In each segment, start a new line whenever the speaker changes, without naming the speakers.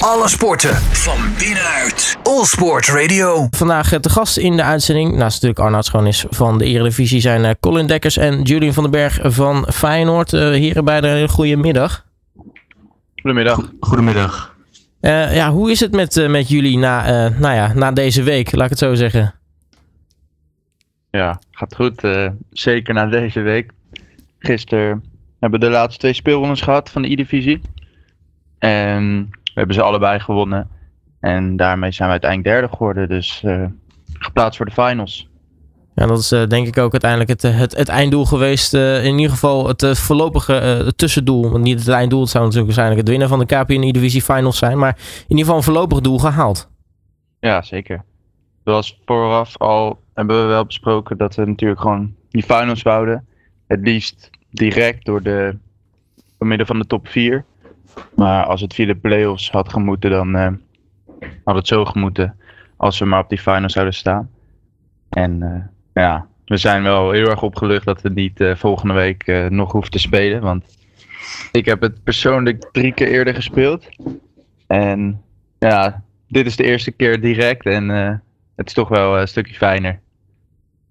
Alle sporten van binnenuit. All Sport Radio.
Vandaag eh, te gast in de uitzending, naast natuurlijk Arnoud Schoonis van de Eredivisie, zijn eh, Colin Dekkers en Julian van den Berg van Feyenoord. Uh, heren, beide een goede middag.
Goedemiddag.
Goedemiddag.
Uh, ja, hoe is het met, met jullie na, nou ja, na deze week, laat ik het zo zeggen?
Ja, gaat goed. zeker na deze week. Gisteren hebben we de laatste twee speelrondes gehad van de E-divisie. En hebben ze allebei gewonnen. En daarmee zijn we uiteindelijk derde geworden. Dus uh, geplaatst voor de finals.
Ja, dat is uh, denk ik ook uiteindelijk het, het, het einddoel geweest. Uh, in ieder geval het voorlopige tussendoel. Want niet het einddoel. Het zou natuurlijk waarschijnlijk het winnen van de KPN Divisie Finals zijn. Maar in ieder geval een voorlopig doel gehaald.
Ja, zeker. Zoals vooraf al hebben we wel besproken dat we natuurlijk gewoon die finals wouden. Het liefst direct door de door midden van de top 4. Maar als het via de playoffs had gemoeten, dan uh, had het zo gemoeten. Als we maar op die finals zouden staan. En uh, ja, we zijn wel heel erg opgelucht dat we niet uh, volgende week nog hoeven te spelen. Want ik heb het persoonlijk drie keer eerder gespeeld. En ja, dit is de eerste keer direct. En het is toch wel een stukje fijner.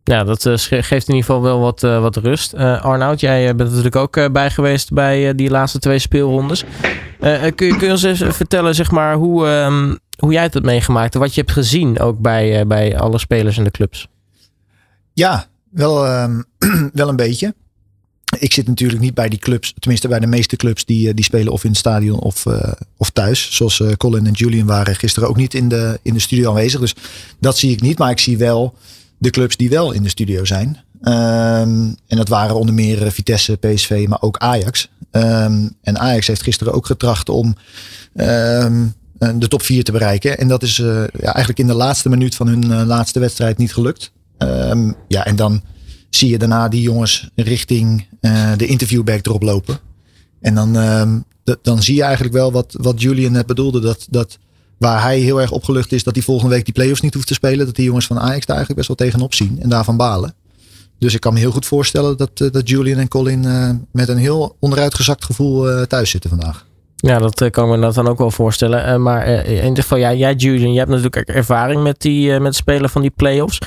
Ja, dat uh, geeft in ieder geval wel wat, uh, wat rust. Uh, Arnoud, jij bent natuurlijk ook bij geweest bij die laatste twee speelrondes. kun, je, kun je ons eens vertellen zeg maar, hoe, um, hoe jij het hebt meegemaakt en wat je hebt gezien ook bij, bij alle spelers en de clubs?
Ja, wel, um, wel een beetje. Ik zit natuurlijk niet bij die clubs, tenminste bij de meeste clubs die, die spelen of in het stadion of, of thuis. Zoals Colin en Julian waren gisteren ook niet in de, in de studio aanwezig. Dus dat zie ik niet, maar ik zie wel de clubs die wel in de studio zijn. Um, en dat waren onder meer eh, Vitesse, PSV, maar ook Ajax. Um, en Ajax heeft gisteren ook getracht om um, de top 4 te bereiken. En dat is uh, ja, eigenlijk in de laatste minuut van hun laatste wedstrijd niet gelukt. ja, en dan zie je daarna die jongens richting de interviewback erop lopen. En dan, dan zie je eigenlijk wel wat, wat Julian net bedoelde. Dat, dat Waar hij heel erg opgelucht is dat hij volgende week die play-offs niet hoeft te spelen. Dat die jongens van Ajax daar eigenlijk best wel tegenop zien en daarvan balen. Dus ik kan me heel goed voorstellen dat, eh, dat Julian en Colin uh, met een heel onderuitgezakt gevoel uh, thuis zitten vandaag.
Ja, dat kan ik me dan ook wel voorstellen. maar in ieder geval, ja, jij Julian, je hebt natuurlijk ervaring met, die, met spelen van die play-offs.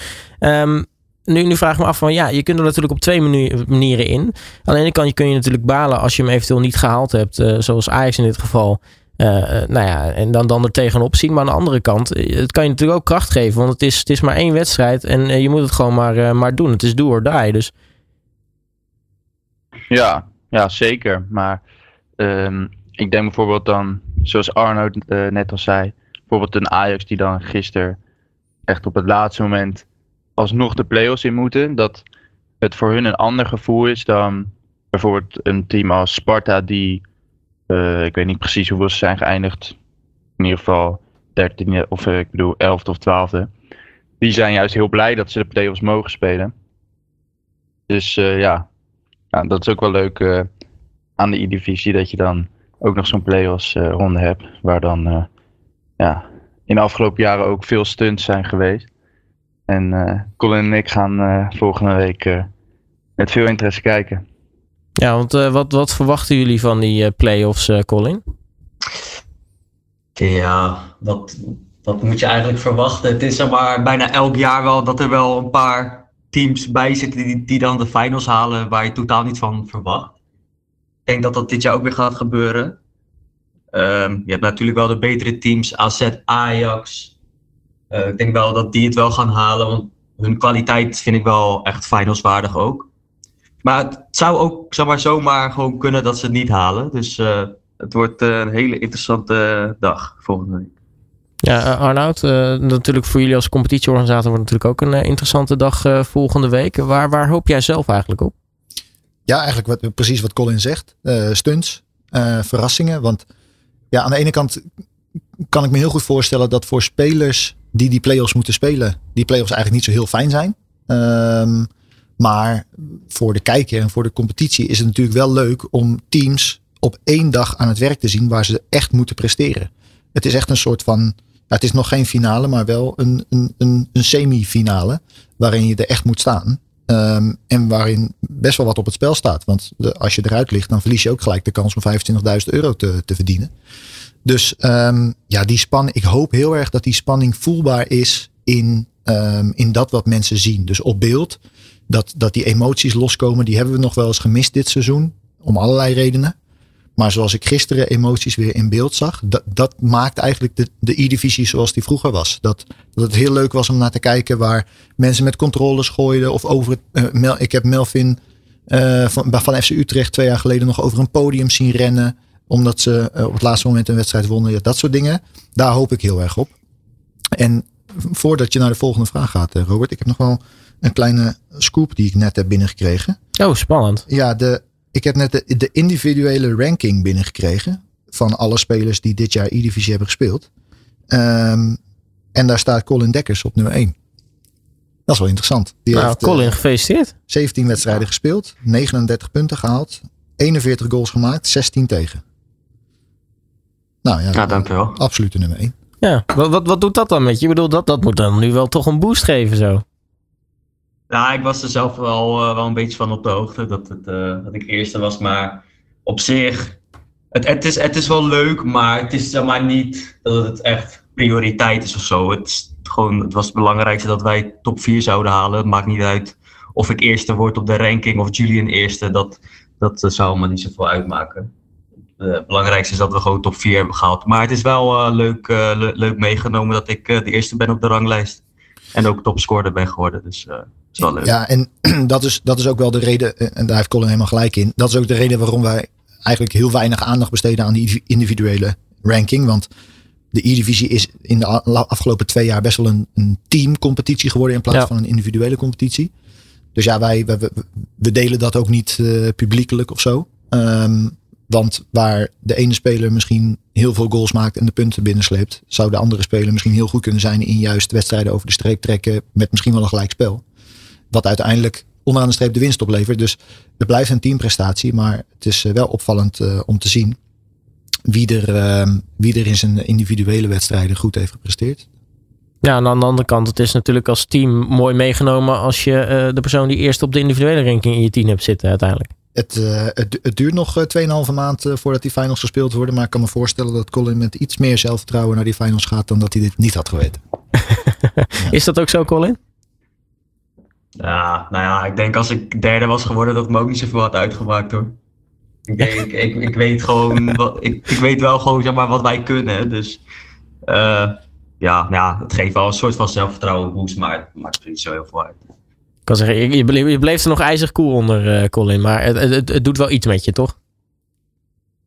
Um, nu, nu vraag ik me af van ja, je kunt er natuurlijk op twee manieren in. Aan de ene kant kun je natuurlijk balen als je hem eventueel niet gehaald hebt, zoals Ajax in dit geval. Uh, nou ja, en dan, dan er tegenop zien. Maar aan de andere kant, eh, het kan je natuurlijk ook kracht geven. Want het is, het is maar één wedstrijd en je moet het gewoon maar, maar doen. Het is do or die. Dus.
Ja, ja, zeker. Maar um, ik denk bijvoorbeeld dan, zoals Arnold uh, net al zei, bijvoorbeeld een Ajax die dan gisteren echt op het laatste moment alsnog de play-offs in moeten. Dat het voor hun een ander gevoel is dan bijvoorbeeld een team als Sparta die uh, ik weet niet precies hoeveel ze zijn geëindigd. In ieder geval 13 of uh, ik bedoel 11 of 12e. Die zijn juist heel blij dat ze de play-offs mogen spelen. Dus uh, ja. ja, dat is ook wel leuk aan de E-divisie dat je dan ook nog zo'n play-offs ronde hebt. Waar dan ja, in de afgelopen jaren ook veel stunts zijn geweest. En Colin en ik gaan volgende week met veel interesse kijken.
Ja, want uh, wat, wat verwachten jullie van die uh, play-offs, uh, Colin?
Ja, wat, wat moet je eigenlijk verwachten? Het is zeg maar bijna elk jaar wel dat er wel een paar teams bij zitten die, die dan de finals halen waar je totaal niet van verwacht. Ik denk dat dat dit jaar ook weer gaat gebeuren. Um, je hebt natuurlijk wel de betere teams, AZ, Ajax. ik denk wel dat die het wel gaan halen, want hun kwaliteit vind ik wel echt finalswaardig ook. Maar zou ook zeg maar, zomaar gewoon kunnen dat ze het niet halen. Dus uh, het wordt uh, een hele interessante dag volgende week.
Ja, uh, Arnoud, natuurlijk voor jullie als competitieorganisator wordt natuurlijk ook een interessante dag volgende week. Waar, waar hoop jij zelf eigenlijk op?
Ja, eigenlijk wat, precies wat Colin zegt. stunts, verrassingen. Want ja, aan de ene kant kan ik me heel goed voorstellen dat voor spelers die die play-offs moeten spelen, die play-offs eigenlijk niet zo heel fijn zijn. Ehm maar voor de kijker en voor de competitie is het natuurlijk wel leuk om teams op één dag aan het werk te zien waar ze echt moeten presteren. Het is echt een soort van, het is nog geen finale, maar wel een, een, een, een semi-finale waarin je er echt moet staan. Um, en waarin best wel wat op het spel staat. Want de, als je eruit ligt, dan verlies je ook gelijk de kans om 25.000 euro te, te verdienen. Dus um, ja, die spanning. Ik hoop heel erg dat die spanning voelbaar is in, um, in dat wat mensen zien. Dus op beeld. Dat, dat die emoties loskomen. Die hebben we nog wel eens gemist dit seizoen. Om allerlei redenen. Maar zoals ik gisteren emoties weer in beeld zag, dat, dat maakt eigenlijk de, de E-divisie zoals die vroeger was. Dat, dat het heel leuk was om naar te kijken waar mensen met controles gooiden. Of over het, uh, ik heb Melvin uh, van, FC Utrecht twee jaar geleden nog over een podium zien rennen. Omdat ze uh, op het laatste moment een wedstrijd wonnen. Dat soort dingen. Daar hoop ik heel erg op. En voordat je naar de volgende vraag gaat, Robert. Ik heb nog wel een kleine scoop die ik net heb binnengekregen.
Oh, spannend.
Ja, de, ik heb net de, de individuele ranking binnengekregen. Van alle spelers die dit jaar E-Divisie hebben gespeeld. Um, en daar staat Colin Dekkers op nummer 1. Dat is wel interessant.
Die nou, heeft, Colin, uh, gefeliciteerd.
17 wedstrijden gespeeld, 39 punten gehaald, 41 goals gemaakt, 16 tegen. Nou ja,
ja dankjewel.
Absolute nummer 1.
Ja, wat, wat, wat doet dat dan met je? Ik bedoel, dat, dat moet dan nu wel toch een boost geven zo.
Ja, ik was er zelf wel, uh, wel een beetje van op de hoogte dat, het, uh, dat ik eerste was. Maar op zich, het, het, is, het is wel leuk, maar het is zeg maar niet dat het echt prioriteit is of zo. Het, is gewoon, het was het belangrijkste dat wij top 4 zouden halen. Het maakt niet uit of ik eerste word op de ranking of Julian eerste. Dat, dat zou me niet zoveel uitmaken. Het belangrijkste is dat we gewoon top 4 hebben gehaald. Maar het is wel leuk, le leuk meegenomen dat ik de eerste ben op de ranglijst. En ook topscorer ben geworden. Dus is wel leuk.
Ja, en dat is, dat is ook wel de reden, eh, en daar heeft Colin helemaal gelijk in. Dat is ook de reden waarom wij eigenlijk heel weinig aandacht besteden aan die individuele ranking. Want de E-divisie is in de afgelopen twee jaar best wel een, een teamcompetitie geworden in plaats van een individuele competitie. Dus ja, wij, we, we delen dat ook niet uh, publiekelijk of zo. Um, want waar de ene speler misschien heel veel goals maakt en de punten binnensleept, zou de andere speler misschien heel goed kunnen zijn in juist wedstrijden over de streep trekken met misschien wel een gelijk spel. Wat uiteindelijk onderaan de streep de winst oplevert. Dus het blijft een teamprestatie, maar het is eh, wel opvallend uh, om te zien wie er, uh, wie er in zijn individuele wedstrijden goed heeft gepresteerd.
Ja, en aan de andere kant, het is natuurlijk als team mooi meegenomen als je uh, de persoon die eerst op de individuele ranking in je team hebt zitten uiteindelijk.
Het, uh, het, het, duurt nog 2,5 maand voordat die finals gespeeld worden. Maar ik kan me voorstellen dat Colin met iets meer zelfvertrouwen naar die finals gaat dan dat hij dit niet had geweten.
ja. Is dat ook zo, Colin?
Ja, nou ja, ik denk als ik derde was geworden dat het me ook niet zoveel had uitgemaakt hoor. Ik, denk, ik, ik, weet gewoon, wat, ik, ik weet wel gewoon zeg maar, wat wij kunnen. Dus uh, ja, nou ja, het geeft wel een soort van zelfvertrouwen boost, maar het maakt er niet zo heel veel uit.
Ik kan zeggen, je, bleef, je bleef er nog ijzig cool onder, uh, Colin, maar het, het, het doet wel iets met je, toch?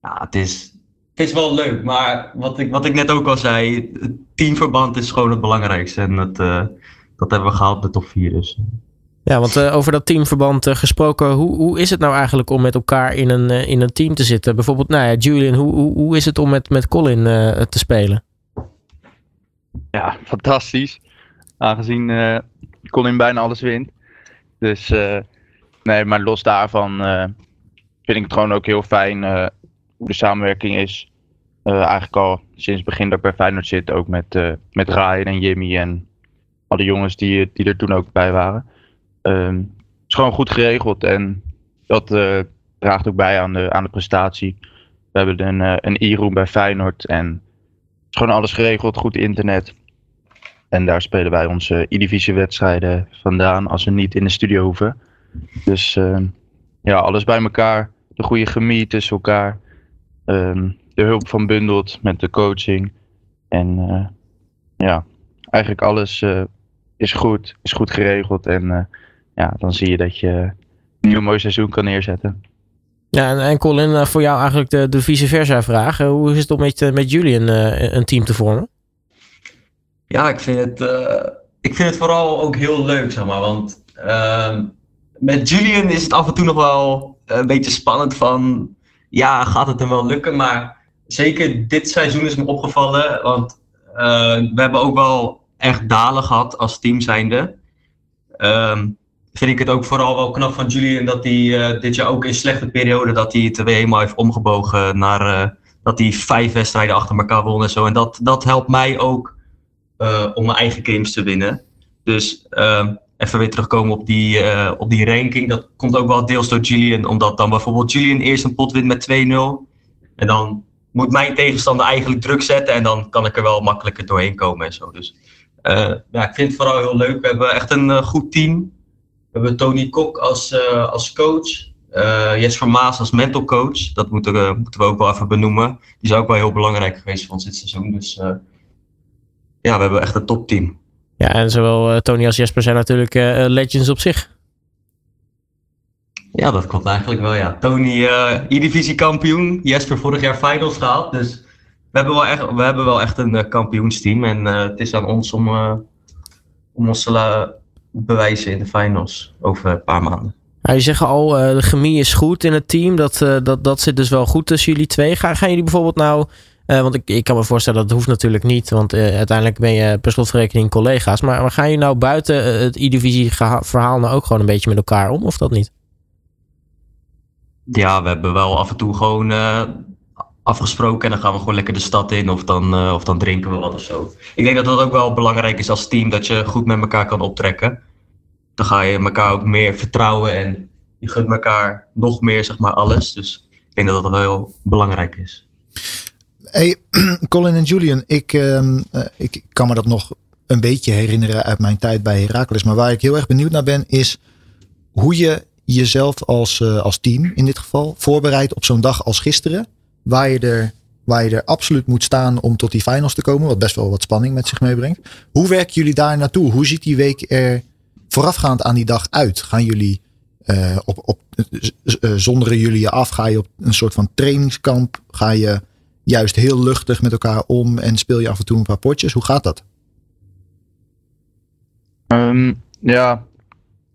Ja, het is, het is wel leuk, maar wat ik, wat ik net ook al zei, het teamverband is gewoon het belangrijkste. En dat, uh, dat hebben we gehaald, de top 4 dus.
Ja, want uh, over dat teamverband uh, gesproken, hoe, hoe is het nou eigenlijk om met elkaar in een, uh, in een team te zitten? Bijvoorbeeld, nou ja, Julian, hoe, hoe, hoe is het om met, met Colin te spelen?
Ja, fantastisch. Aangezien Colin bijna alles wint. Dus nee, maar los daarvan vind ik het gewoon ook heel fijn hoe de samenwerking is. eigenlijk al sinds het begin dat ik bij Feyenoord zit, ook met, met Ryan en Jimmy en alle jongens die, die er toen ook bij waren. Um, het is gewoon goed geregeld en dat uh, draagt ook bij aan de, aan de prestatie. We hebben een, uh, een e-room bij Feyenoord en is gewoon alles geregeld, goed internet. En daar spelen wij onze E-divisie wedstrijden vandaan als we niet in de studio hoeven. Dus uh, ja, alles bij elkaar. De goede chemie tussen elkaar. Um, de hulp van Bundelt met de coaching. En ja, eigenlijk alles is goed, is goed geregeld. En ja, dan zie je dat je een nieuw mooi seizoen kan neerzetten.
Ja, en, en Colin, eh, voor jou eigenlijk de, de vice versa vraag. Eh, hoe is het om met, eh, met Julian een team te vormen?
Ja, ik vind het, uh, ik vind het vooral ook heel leuk, zeg maar. Want uh, met Julian is het af en toe nog wel een beetje spannend van... Ja, gaat het hem wel lukken? Maar zeker dit seizoen is me opgevallen. Want uh, we hebben ook wel echt dalen gehad als team zijnde. Um, vind ik het ook vooral wel knap van Julian dat hij uh, dit jaar ook in slechte periode dat hij het weer helemaal heeft omgebogen naar uh, dat hij vijf wedstrijden achter elkaar won en zo. En dat, dat helpt mij ook uh, om mijn eigen games te winnen. Dus ehm, even weer terugkomen op die, op die ranking. Dat komt ook wel deels door Julian, omdat dan bijvoorbeeld Julian eerst een pot wint met 2-0. En dan moet mijn tegenstander eigenlijk druk zetten en dan kan ik er wel makkelijker doorheen komen en zo. Dus ja, ik vind het vooral heel leuk. We hebben echt een goed team. We hebben Tony Kok als, uh, als coach. Jesper Maas als mental coach. Dat moeten, moeten we ook wel even benoemen. Die is ook wel heel belangrijk geweest voor ons dit seizoen. Dus ja, we hebben echt een topteam.
Ja, en zowel Tony als Jesper zijn natuurlijk legends op zich.
Ja, dat klopt eigenlijk wel, ja. Tony, uh, E-divisie kampioen. Jesper vorig jaar finals gehaald. Dus we hebben wel echt, we hebben wel echt een uh, kampioensteam. En uh, het is aan ons om, om ons te bewijzen in de finals over een paar maanden.
Nou, je zegt al, de chemie is goed in het team. Dat, dat, dat zit dus wel goed tussen jullie twee. Gaan, gaan jullie bijvoorbeeld nou... want ik, ik kan me voorstellen dat het hoeft natuurlijk niet. Want uiteindelijk ben je per slotverrekening collega's. Maar, maar gaan jullie nou buiten het E-divisie verhaal nou ook gewoon een beetje met elkaar om? Of dat niet?
Ja, we hebben wel af en toe gewoon afgesproken en dan gaan we gewoon lekker de stad in of dan, uh, of dan drinken we wat of zo. Ik denk dat dat ook wel belangrijk is als team, dat je goed met elkaar kan optrekken. Dan ga je elkaar ook meer vertrouwen en je gunt elkaar nog meer, zeg maar, alles. Dus ik denk dat dat wel heel belangrijk is.
Hey, Colin en Julian, ik, uh, ik kan me dat nog een beetje herinneren uit mijn tijd bij Heracles. Maar waar ik heel erg benieuwd naar ben, is hoe je jezelf als, uh, als team in dit geval voorbereidt op zo'n dag als gisteren. Waar je, er, waar je er absoluut moet staan om tot die finals te komen. Wat best wel wat spanning met zich meebrengt. Hoe werken jullie daar naartoe? Hoe ziet die week er voorafgaand aan die dag uit? Gaan jullie uh, op, op, uh, zonderen jullie je af? Ga je op een soort van trainingskamp? Ga je juist heel luchtig met elkaar om en speel je af en toe een paar potjes? Hoe gaat dat?
Um, ja,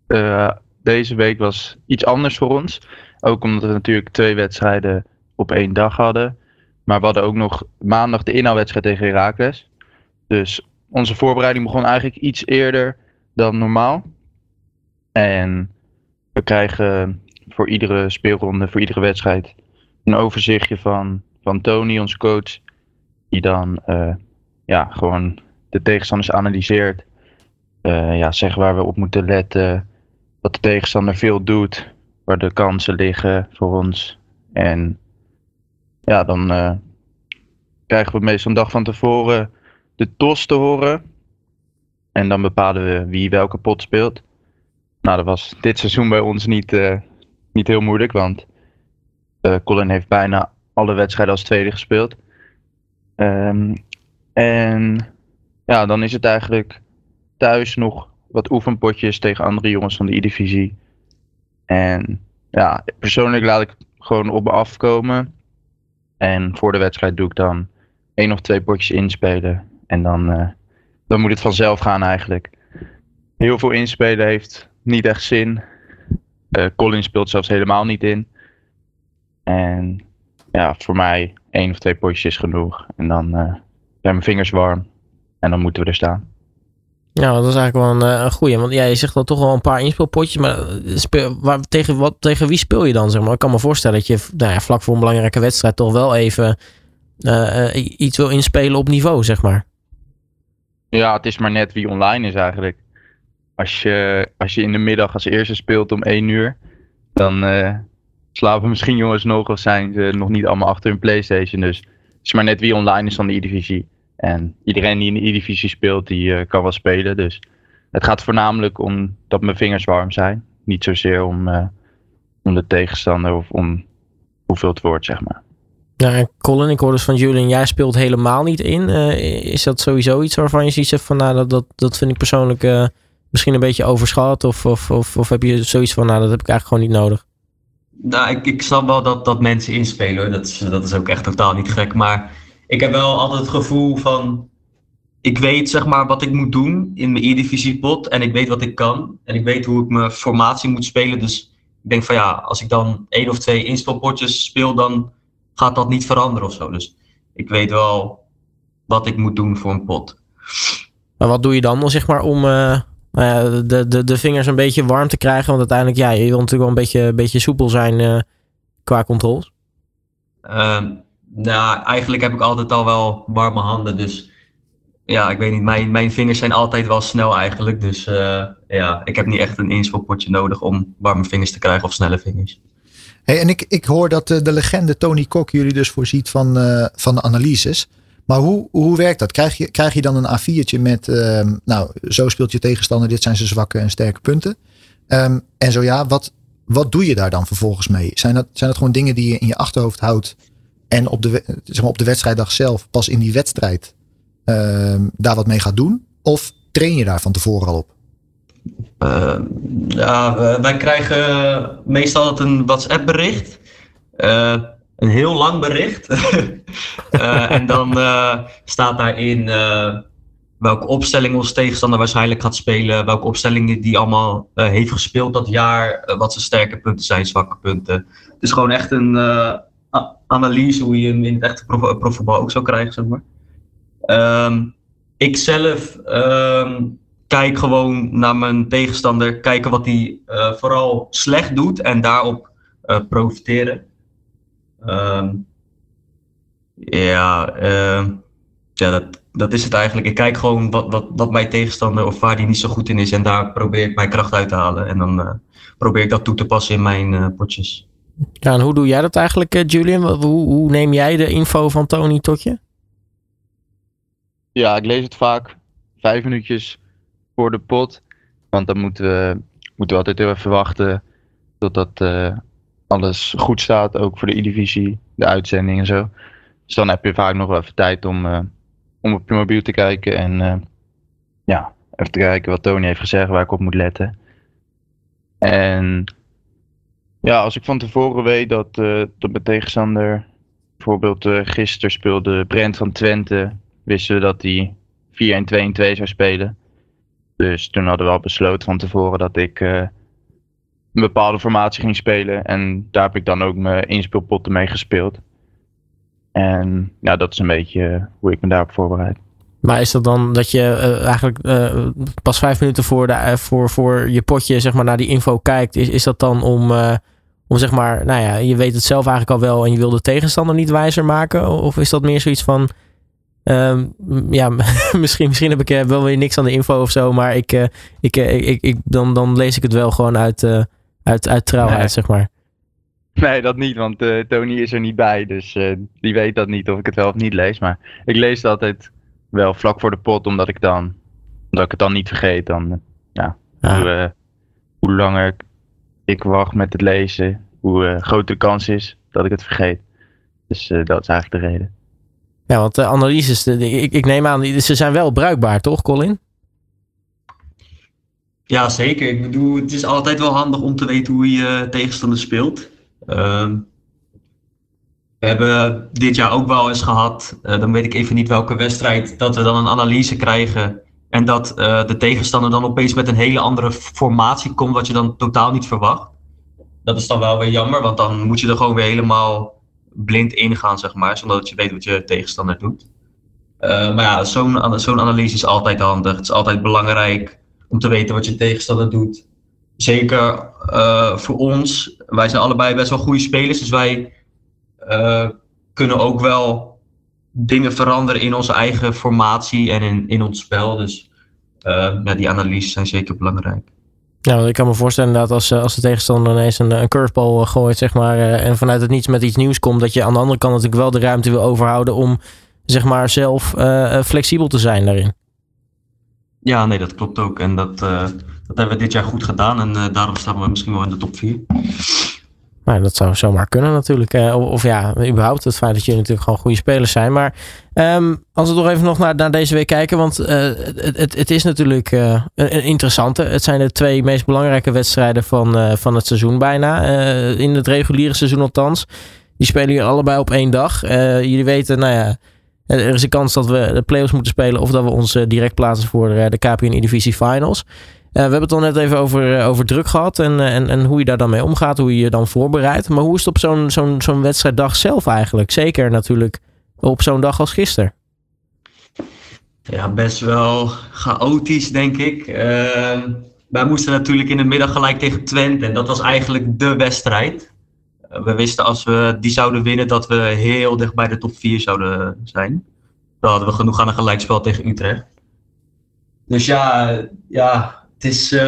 uh, deze week was iets anders voor ons. Ook omdat we natuurlijk twee wedstrijden op één dag hadden. Maar we hadden ook nog maandag de inhaalwedstrijd tegen Herakles. Dus onze voorbereiding begon eigenlijk iets eerder dan normaal. En we krijgen voor iedere speelronde, voor iedere wedstrijd, een overzichtje van, van Tony, onze coach. Die dan uh, ja, gewoon de tegenstanders analyseert. Uh, ja, zegt waar we op moeten letten dat de tegenstander veel doet, waar de kansen liggen voor ons. En ja, dan uh, krijgen we meestal een dag van tevoren de TOS te horen. En dan bepalen we wie welke pot speelt. Nou, dat was dit seizoen bij ons niet, uh, niet heel moeilijk, want uh, Colin heeft bijna alle wedstrijden als tweede gespeeld. Um, en ja, dan is het eigenlijk thuis nog wat oefenpotjes tegen andere jongens van de E-divisie. En ja, persoonlijk laat ik gewoon op me afkomen. En voor de wedstrijd doe ik dan één of twee potjes inspelen. En dan, uh, dan moet het vanzelf gaan eigenlijk. Heel veel inspelen heeft niet echt zin. Uh, Colin speelt zelfs helemaal niet in. En ja, voor mij één of twee potjes is genoeg. En dan uh, zijn mijn vingers warm. En dan moeten we er staan.
Ja, dat is eigenlijk wel een, eh, een goeie. Want ja, je zegt wel toch wel een paar inspeelpotjes. Maar eh, waar, tegen, wat, tegen wie speel je dan? Zeg maar? Ik kan me voorstellen dat je nou ja, vlak voor een belangrijke wedstrijd toch wel even uh, iets wil inspelen op niveau, zeg maar.
Ja, het is maar net wie online is eigenlijk. Als je, als je in de middag als eerste speelt om 1 uur, dan slapen misschien jongens nog of zijn ze nog niet allemaal achter hun PlayStation. Dus het is maar net wie online is van de E-divisie. En iedereen die in de E-divisie speelt, die uh, kan wel spelen. Dus het gaat voornamelijk om dat mijn vingers warm zijn. Niet zozeer om, uh, om de tegenstander of om hoeveel het wordt, zeg maar.
Ja, en Colin, ik hoor dus van Julian, jij speelt helemaal niet in. Uh, is dat sowieso iets waarvan je ziet van, nou, dat, dat, dat vind ik persoonlijk misschien een beetje overschat? Of, of, of, of heb je zoiets van, nou, dat heb ik eigenlijk gewoon niet nodig?
Nou, ik, ik snap wel dat, dat mensen inspelen. Dat is, dat is ook echt totaal niet gek. Maar ik heb wel altijd het gevoel van. Ik weet zeg maar wat ik moet doen in mijn E-divisie pot. En ik weet wat ik kan. En ik weet hoe ik mijn formatie moet spelen. Dus ik denk van ja, als ik dan één of twee inspelpotjes speel, dan gaat dat niet veranderen of zo. Dus ik weet wel wat ik moet doen voor een pot.
Maar wat doe je dan, zeg maar, om uh, de, de, de vingers een beetje warm te krijgen? Want uiteindelijk, ja, je wil natuurlijk wel een beetje, een beetje soepel zijn uh, qua controles.
Uh, nou, eigenlijk heb ik altijd al wel warme handen. Dus ja, ik weet niet. Mijn, mijn vingers zijn altijd wel snel eigenlijk. Dus uh, ja, ik heb niet echt een inspelpotje nodig om warme vingers te krijgen of snelle vingers.
Hey, en ik, ik hoor dat de, de legende Tony Kok jullie dus voorziet van, uh, van analyses. Maar hoe, hoe werkt dat? Krijg je, krijg je dan een A4'tje met, uh, nou, zo speelt je tegenstander, dit zijn zijn zwakke en sterke punten. Um, en zo ja, wat, wat doe je daar dan vervolgens mee? Zijn dat, zijn dat gewoon dingen die je in je achterhoofd houdt en op de, zeg maar op de wedstrijddag zelf, pas in die wedstrijd, uh, daar wat mee gaat doen? Of train je daar van tevoren al op?
Uh, ja, wij krijgen meestal een WhatsApp bericht. Uh, een heel lang bericht. uh, en dan staat daarin welke opstelling ons tegenstander waarschijnlijk gaat spelen. Welke opstellingen die allemaal heeft gespeeld dat jaar. wat zijn sterke punten zijn, zwakke punten. Dus gewoon echt een analyse hoe je hem in het echte profvoetbal ook zou krijgen, zeg maar. Um, ik zelf um, kijk gewoon naar mijn tegenstander, kijken wat hij uh, vooral slecht doet en daarop uh, profiteren. Um, ja, ja dat, dat is het eigenlijk. Ik kijk gewoon wat, wat, wat mijn tegenstander of waar die niet zo goed in is en daar probeer ik mijn kracht uit te halen. En dan probeer ik dat toe te passen in mijn potjes.
Ja, en hoe doe jij dat eigenlijk, Julian? Hoe, hoe neem jij de info van Tony tot je?
Ja, ik lees het vaak vijf minuutjes voor de pot. Want dan moeten we, moeten we altijd even wachten totdat uh, alles goed staat. Ook voor de E-divisie, de uitzending en zo. Dus dan heb je vaak nog wel even tijd om, uh, om op je mobiel te kijken. En ja, even te kijken wat Tony heeft gezegd, waar ik op moet letten. En ja, als ik van tevoren weet dat, dat mijn tegenstander bijvoorbeeld gisteren speelde Brent van Twente wisten we dat hij 4-1-2-2 zou spelen. Dus toen hadden we al besloten van tevoren dat ik uh, een bepaalde formatie ging spelen. En daar heb ik dan ook mijn inspeelpotten mee gespeeld. En ja, dat is een beetje hoe ik me daarop voorbereid.
Maar is dat dan dat je uh, eigenlijk uh, pas vijf minuten voor, de, voor, voor je potje zeg maar, naar die info kijkt? Is, is dat dan om, om zeg maar, nou ja, je weet het zelf eigenlijk al wel en je wil de tegenstander niet wijzer maken? Of is dat meer zoiets van, Um, ja, misschien, misschien heb ik uh, wel weer niks aan de info of zo, maar ik, uh, ik, uh, ik, ik, dan, dan lees ik het wel gewoon uit, uit, uit trouwheid, nee. zeg maar.
Nee, dat niet, want Tony is er niet bij, dus die weet dat niet of ik het wel of niet lees. Maar ik lees het altijd wel vlak voor de pot, omdat ik dan, omdat ik het dan niet vergeet. Dan, ja, ah. hoe, hoe langer ik wacht met het lezen, hoe groter de kans is dat ik het vergeet. Dus dat is eigenlijk de reden.
Ja, want de analyses, de, ik, ik neem aan, ze zijn wel bruikbaar, toch, Colin?
Ja, zeker. Ik bedoel, het is altijd wel handig om te weten hoe je tegenstander speelt. Uh, we hebben dit jaar ook wel eens gehad, uh, dan weet ik even niet welke wedstrijd, dat we dan een analyse krijgen. En dat uh, de tegenstander dan opeens met een hele andere formatie komt, wat je dan totaal niet verwacht. Dat is dan wel weer jammer, want dan moet je er gewoon weer helemaal blind ingaan, zeg maar, zonder dat je weet wat je tegenstander doet. Uh, maar ja, zo'n zo'n analyse is altijd handig. Het is altijd belangrijk om te weten wat je tegenstander doet. Zeker uh, voor ons. Wij zijn allebei best wel goede spelers, dus wij kunnen ook wel dingen veranderen in onze eigen formatie en in, in ons spel. Dus ja, die analyses zijn zeker belangrijk.
Nou, ik kan me voorstellen dat als, als de tegenstander ineens een, een curveball gooit, zeg maar, en vanuit het niets met iets nieuws komt, dat je aan de andere kant natuurlijk wel de ruimte wil overhouden om, zeg maar, zelf uh, flexibel te zijn daarin.
Ja, nee, dat klopt ook. En dat, uh, dat hebben we dit jaar goed gedaan en daarom staan we misschien wel in de top 4.
Nou, dat zou zomaar kunnen natuurlijk. Of, ja, überhaupt het feit dat jullie natuurlijk gewoon goede spelers zijn. Maar um, als we toch even nog naar, naar deze week kijken. Want uh, het, het, het, is natuurlijk uh, een interessante. Het zijn de twee meest belangrijke wedstrijden van, van het seizoen bijna. in het reguliere seizoen althans. Die spelen hier allebei op één dag. jullie weten, nou ja... Er is een kans dat we de playoffs moeten spelen. Of dat we ons direct plaatsen voor de KPN Divisie Finals. Uh, we hebben het al net even over, uh, over druk gehad en, en, en hoe je daar dan mee omgaat, hoe je je dan voorbereidt. Maar hoe is het op zo'n wedstrijddag zelf eigenlijk? Zeker natuurlijk op zo'n dag als gisteren.
Ja, best wel chaotisch, denk ik. Uh, wij moesten natuurlijk in de middag gelijk tegen Twente en dat was eigenlijk de wedstrijd. we wisten als we die zouden winnen dat we heel dicht bij de top 4 zouden zijn. Dan hadden we genoeg aan een gelijkspel tegen Utrecht. Dus ja, ja het is. Uh,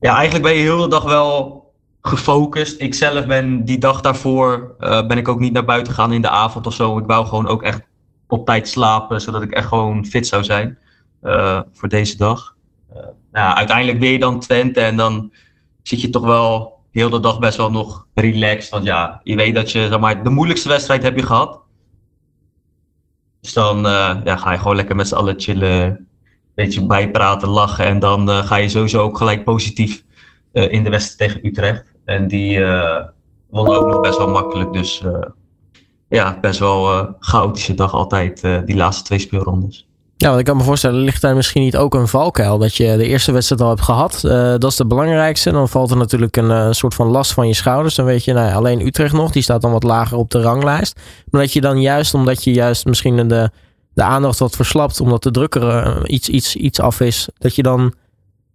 ja, eigenlijk ben je heel de dag wel gefocust. Ik zelf ben die dag daarvoor uh, ben ik ook niet naar buiten gegaan in de avond of zo. Ik wou gewoon ook echt op tijd slapen, zodat ik echt gewoon fit zou zijn uh, voor deze dag. Nou, uiteindelijk weer dan Twente en dan zit je toch wel heel de dag best wel nog relaxed. Want ja, je weet dat je zeg maar, de moeilijkste wedstrijd heb je gehad. Dus dan ja, ga je gewoon lekker met z'n allen chillen, beetje bijpraten, lachen. En dan ga je sowieso ook gelijk positief in de wedstrijd tegen Utrecht. En die uh, won ook nog best wel makkelijk. Dus ja, best wel chaotische dag altijd, die laatste twee speelrondes.
Ja, want ik kan me voorstellen, ligt daar misschien niet ook een valkuil? Dat je de eerste wedstrijd al hebt gehad. dat is de belangrijkste. Dan valt er natuurlijk een soort van last van je schouders. Dan weet je, nou alleen Utrecht nog, die staat dan wat lager op de ranglijst. Maar dat je dan juist, omdat je juist misschien de, de aandacht wat verslapt, omdat de druk er iets, iets, iets af is, dat je dan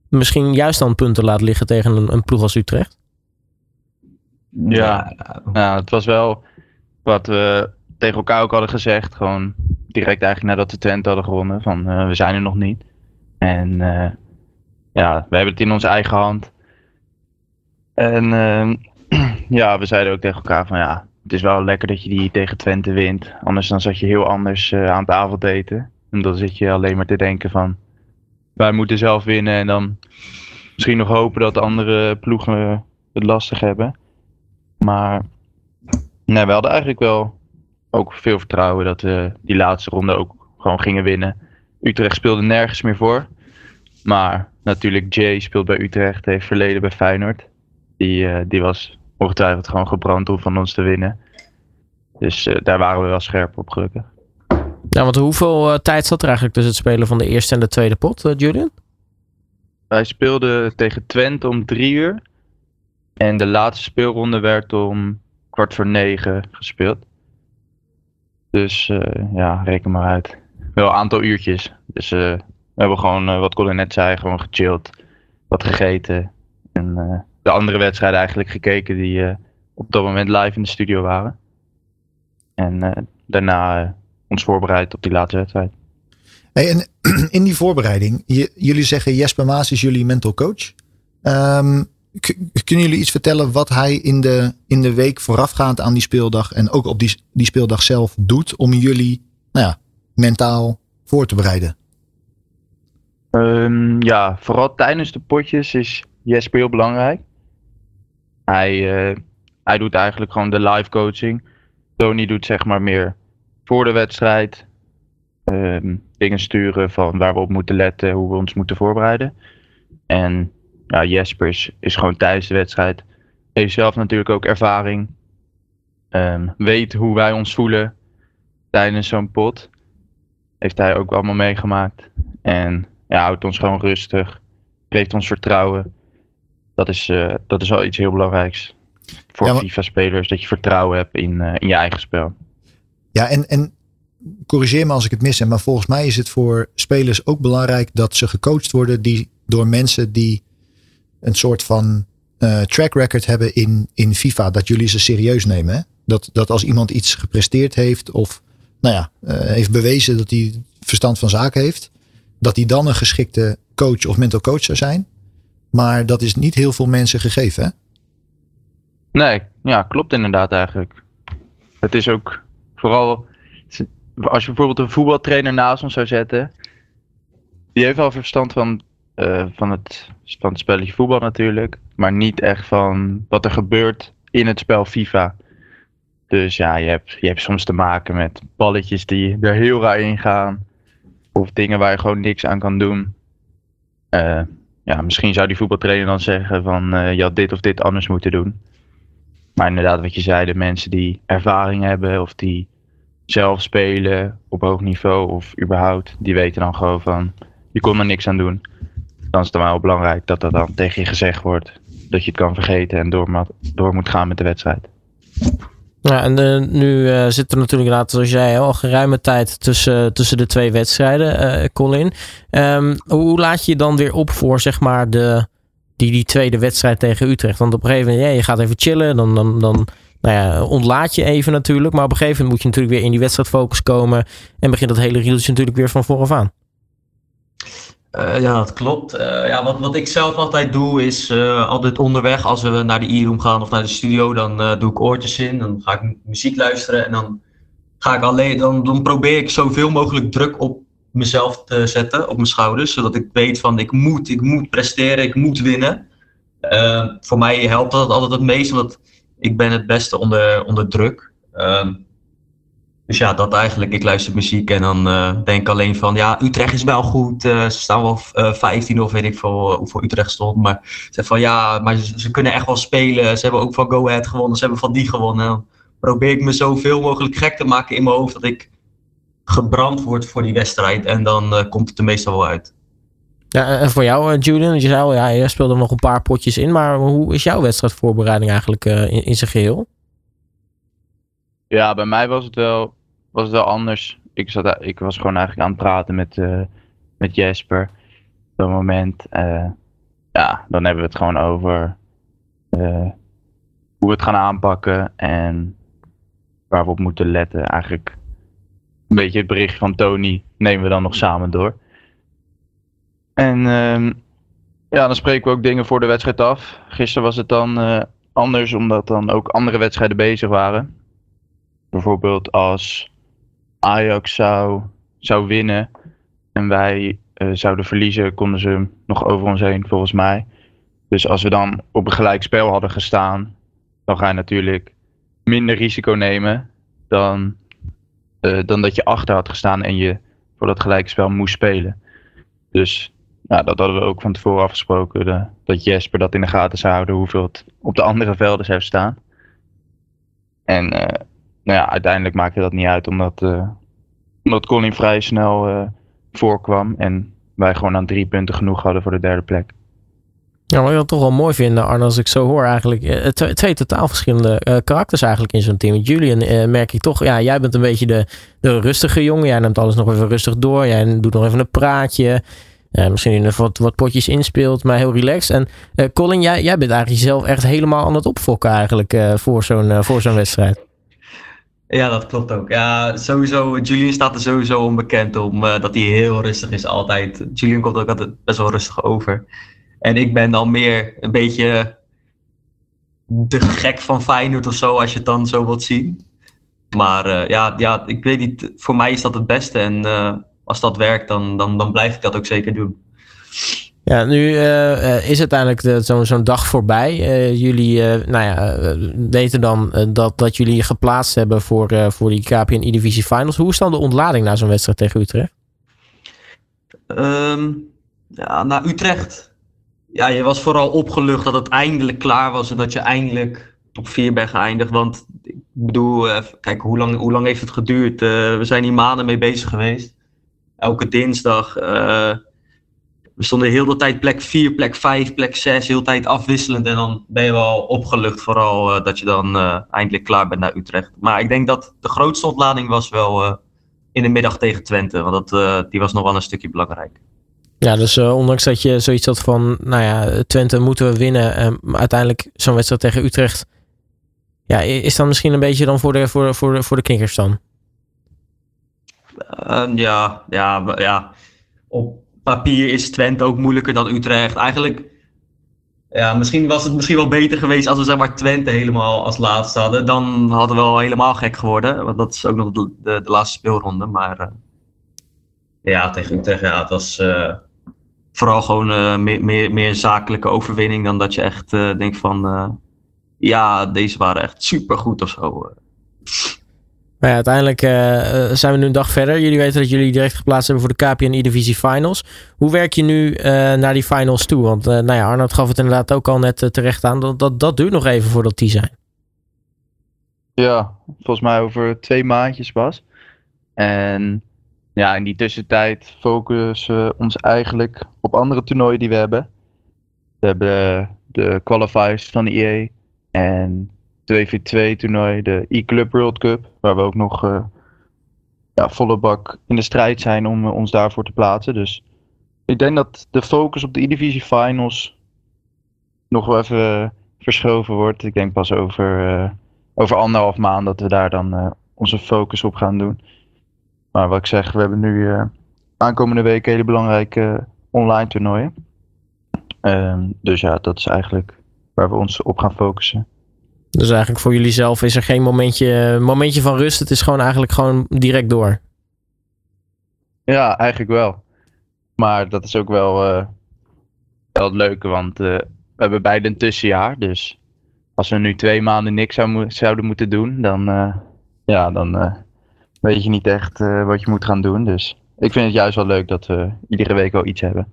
misschien juist dan punten laat liggen tegen een, een ploeg als Utrecht?
Ja, nou, het was wel wat we tegen elkaar ook hadden gezegd. Gewoon direct eigenlijk nadat de Twente hadden gewonnen. Van uh, we zijn er nog niet. En uh, ja, we hebben het in onze eigen hand. En uh, ja, we zeiden ook tegen elkaar van ja, het is wel lekker dat je die tegen Twente wint. Anders dan zat je heel anders aan het avondeten. En dan zit je alleen maar te denken van wij moeten zelf winnen. En dan misschien nog hopen dat de andere ploegen het lastig hebben. Maar nee, we hadden eigenlijk wel ook veel vertrouwen dat we die laatste ronde ook gewoon gingen winnen. Utrecht speelde nergens meer voor. Maar natuurlijk, Jay speelt bij Utrecht, heeft verleden bij Feyenoord. Die, uh, die was ongetwijfeld gewoon gebrand om van ons te winnen. Dus uh, daar waren we wel scherp op, gelukkig.
Ja, want hoeveel uh, tijd zat er eigenlijk tussen het spelen van de eerste en de tweede pot, Julian?
Wij speelden tegen Twente om drie uur. En de laatste speelronde werd om kwart voor negen gespeeld. Dus uh, ja, reken maar uit. Wel een aantal uurtjes. Dus uh, we hebben gewoon, uh, wat Colin net zei, gewoon gechilled. Wat gegeten. En de andere wedstrijden eigenlijk gekeken die op dat moment live in de studio waren. En daarna ons voorbereid op die laatste wedstrijd.
Hey, en in die voorbereiding, jullie zeggen Jesper Maas is jullie mental coach. Um, kunnen jullie iets vertellen wat hij in de, in de week voorafgaand aan die speeldag en ook op die, die speeldag zelf doet om jullie nou ja, mentaal voor te bereiden?
Um, ja, vooral tijdens de potjes is Jesper heel belangrijk. Hij, uh, hij doet eigenlijk gewoon de live coaching. Tony doet zeg maar meer voor de wedstrijd. Um, dingen sturen van waar we op moeten letten, hoe we ons moeten voorbereiden. En ja, Jesper is, gewoon tijdens de wedstrijd. Heeft zelf natuurlijk ook ervaring. Um, weet hoe wij ons voelen tijdens zo'n pot. Heeft hij ook allemaal meegemaakt. En ja, houdt ons gewoon rustig. Geeft ons vertrouwen. Dat is, uh, dat is wel iets heel belangrijks voor ja, FIFA-spelers. Dat je vertrouwen hebt in, uh, in je eigen spel.
Ja, en, en corrigeer me als ik het mis heb. Maar volgens mij is het voor spelers ook belangrijk dat ze gecoacht worden die, door mensen die een soort van uh, track record hebben in, in FIFA. Dat jullie ze serieus nemen. Hè? Dat, dat als iemand iets gepresteerd heeft of nou ja, uh, heeft bewezen dat hij verstand van zaken heeft. Dat hij dan een geschikte coach of mental coach zou zijn. Maar dat is niet heel veel mensen gegeven. Hè?
Nee, ja, klopt inderdaad eigenlijk. Het is ook vooral als je bijvoorbeeld een voetbaltrainer naast ons zou zetten. Die heeft wel verstand van uh, van, het, van spelletje voetbal natuurlijk. Maar niet echt van wat er gebeurt in het spel FIFA. Dus ja, je hebt, je hebt soms te maken met balletjes die er heel raar in gaan. Of dingen waar je gewoon niks aan kan doen. Uh, ja, misschien zou die voetbaltrainer dan zeggen van uh, je had dit of dit anders moeten doen. Maar inderdaad, wat je zei, de mensen die ervaring hebben of die zelf spelen op hoog niveau of überhaupt, die weten dan gewoon van je kon er niks aan doen dan is het wel belangrijk dat dat dan tegen je gezegd wordt. Dat je het kan vergeten en door, door moet gaan met de wedstrijd.
Ja, en uh, nu uh, zit er natuurlijk inderdaad, zoals jij al geruime tijd tussen, tussen de twee wedstrijden, uh, Colin. Um, hoe laat je je dan weer op voor zeg maar de, die, die tweede wedstrijd tegen Utrecht? Want op een gegeven moment, ja, je gaat even chillen, dan, dan, dan nou ja, ontlaat je even natuurlijk. Maar op een gegeven moment moet je natuurlijk weer in die wedstrijdfocus komen en begint dat hele riedeltje natuurlijk weer van vooraf aan.
Uh, ja, dat klopt. Uh, ja, wat, wat ik zelf altijd doe is uh, altijd onderweg als we naar de e-room gaan of naar de studio, dan doe ik oortjes in. Dan ga ik muziek luisteren en dan ga ik alleen, dan, dan probeer ik zoveel mogelijk druk op mezelf te zetten, op mijn schouders, zodat ik weet van ik moet, ik moet presteren, ik moet winnen. voor mij helpt dat altijd het meest, want ik ben het beste onder, onder druk. Dus ja, dat eigenlijk. Ik luister muziek en dan uh, denk ik alleen van, ja, Utrecht is wel goed. Uh, ze staan wel uh, 15 of weet ik veel hoeveel Utrecht stond. Maar ze van, ja, maar ze, ze, kunnen echt wel spelen. Ze hebben ook van Go Ahead gewonnen. Ze hebben van die gewonnen. En dan probeer ik me zoveel mogelijk gek te maken in mijn hoofd dat ik gebrand word voor die wedstrijd. En dan komt het er meestal wel uit.
Ja, en voor jou, Julian, je zei al, ja, je speelde nog een paar potjes in. Maar hoe is jouw wedstrijdvoorbereiding eigenlijk in, in zijn geheel?
Ja, bij mij was het wel was het wel anders. Ik, zat, ik was gewoon eigenlijk aan het praten met, uh, met Jesper. Op dat moment. Uh, ja, dan hebben we het gewoon over uh, hoe we het gaan aanpakken en waar we op moeten letten. Eigenlijk een beetje het bericht van Tony nemen we dan nog samen door. En uh, ja, dan spreken we ook dingen voor de wedstrijd af. Gisteren was het dan anders, omdat dan ook andere wedstrijden bezig waren. Bijvoorbeeld als Ajax zou, zou winnen en wij uh, zouden verliezen, konden ze nog over ons heen, volgens mij. Dus als we dan op een gelijk spel hadden gestaan, dan ga je natuurlijk minder risico nemen dan, uh, dan dat je achter had gestaan en je voor dat gelijke spel moest spelen. Dus nou, dat hadden we ook van tevoren afgesproken. Dat Jesper dat in de gaten zou houden hoeveel het op de andere velden zou staan. En uh, nou ja, uiteindelijk maakte dat niet uit, omdat, uh, omdat Colin vrij snel uh, voorkwam. En wij gewoon aan drie punten genoeg hadden voor de derde plek.
Ja, wat ik dat toch wel mooi vind, Arne, als ik zo hoor eigenlijk. Uh, twee, totaal verschillende karakters eigenlijk in zo'n team. Julian merk ik toch, ja, jij bent een beetje de, de rustige jongen. Jij neemt alles nog even rustig door. Jij doet nog even een praatje. misschien even wat, wat potjes inspeelt, maar heel relaxed. En Colin, jij, jij bent eigenlijk jezelf echt helemaal aan het opfokken eigenlijk voor zo'n voor zo'n wedstrijd.
Ja, dat klopt ook. Ja, sowieso. Julian staat er sowieso onbekend om uh, dat hij heel rustig is altijd. Julian komt ook altijd best wel rustig over. En ik ben dan meer een beetje de gek van Feyenoord of zo, als je het dan zo wilt zien. Maar uh, ja, ja, ik weet niet. Voor mij is dat het beste. En uh, als dat werkt, dan, dan, dan blijf ik dat ook zeker doen.
Ja, nu uh, is uiteindelijk zo'n dag voorbij. Uh, jullie nou ja, weten dan dat, dat jullie geplaatst hebben voor, voor die KPN E-Divisie Finals. Hoe is dan de ontlading na zo'n wedstrijd tegen Utrecht?
Um, ja, naar Utrecht. Ja, je was vooral opgelucht dat het eindelijk klaar was en dat je eindelijk op vier bent geëindigd. Want ik bedoel, kijk, hoe lang, hoe lang heeft het geduurd? we zijn hier maanden mee bezig geweest. Elke dinsdag we stonden heel de tijd plek 4, plek 5, plek 6, heel de tijd afwisselend. En dan ben je wel opgelucht, vooral uh, dat je dan uh, eindelijk klaar bent naar Utrecht. Maar ik denk dat de grootste ontlading was wel uh, in de middag tegen Twente. Want dat, die was nog wel een stukje belangrijk.
Ja, dus ondanks dat je zoiets had van, nou ja, Twente moeten we winnen. maar uiteindelijk zo'n wedstrijd tegen Utrecht. Ja, is dan misschien een beetje dan voor de, voor, voor, voor de knikkers dan?
ja, ja, ja. Op, papier is Twente ook moeilijker dan Utrecht. Eigenlijk, ja, misschien was het misschien wel beter geweest als we zeg maar Twente helemaal als laatste hadden. Dan hadden we wel helemaal gek geworden. Want dat is ook nog de, de, de laatste speelronde. Maar uh, ja, tegen Utrecht, ja, het was uh, vooral gewoon uh, meer, meer, meer zakelijke overwinning dan dat je echt denkt van, ja, deze waren echt super goed of zo.
Maar ja, uiteindelijk uh, zijn we nu een dag verder. Jullie weten dat jullie direct geplaatst hebben voor de KPN E-Divisie Finals. Hoe werk je nu uh, naar die finals toe? Want uh, nou ja, Arnold gaf het inderdaad ook al net terecht aan. Dat, dat, dat duurt nog even voordat die zijn.
Ja, volgens mij over twee maandjes pas. En ja, in die tussentijd focussen we ons eigenlijk op andere toernooien die we hebben. We hebben de qualifiers van de EA en 2v2 toernooi, de E-Club World Cup, waar we ook nog uh, ja, volle bak in de strijd zijn om uh, ons daarvoor te plaatsen. Dus ik denk dat de focus op de E-Divisie Finals nog wel even verschoven wordt. Ik denk pas over, uh, over anderhalf maand dat we daar dan onze focus op gaan doen. Maar wat ik zeg, we hebben nu aankomende week hele belangrijke online toernooien. Ehm, dus ja, dat is eigenlijk waar we ons op gaan focussen.
Dus eigenlijk voor jullie zelf is er geen momentje, momentje van rust. Het is gewoon eigenlijk gewoon direct door.
Ja, eigenlijk wel. Maar dat is ook wel, uh, wel het leuke, want uh, we hebben beide een tussenjaar. Dus als we nu twee maanden niks zou, zouden moeten doen, dan, uh, ja, dan weet je niet echt wat je moet gaan doen. Dus ik vind het juist wel leuk dat we iedere week wel iets hebben.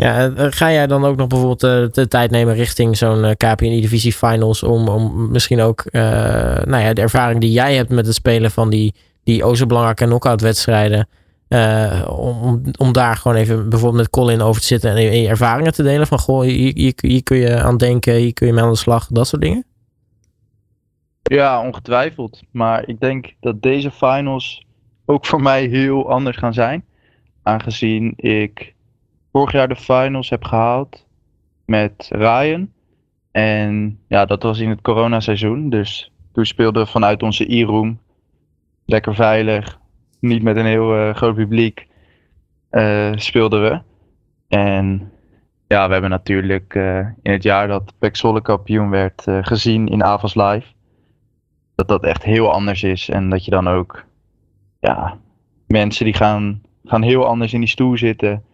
Ja, ga jij dan ook nog bijvoorbeeld de tijd nemen richting zo'n KPN-divisie finals om, om misschien ook nou ja, de ervaring die jij hebt met het spelen van die, die o zo belangrijke knockout wedstrijden om, om daar gewoon even bijvoorbeeld met Colin over te zitten en je ervaringen te delen. Van goh, hier, hier, hier, kun je aan denken, hier kun je mee aan de slag, dat soort dingen.
Ja, ongetwijfeld. Maar ik denk dat deze finals ook voor mij heel anders gaan zijn. Aangezien ik vorig jaar de finals heb gehaald met Ryan. En ja, dat was in het coronaseizoen. Dus toen speelden we vanuit onze e-room lekker veilig niet met een heel uh, groot publiek uh, speelden we. En ja, we hebben natuurlijk uh, in het jaar dat Pek Zwolle kampioen werd gezien in Avals Live. Dat dat echt heel anders is. En dat je dan ook, ja, mensen die gaan, gaan heel anders in die stoel zitten.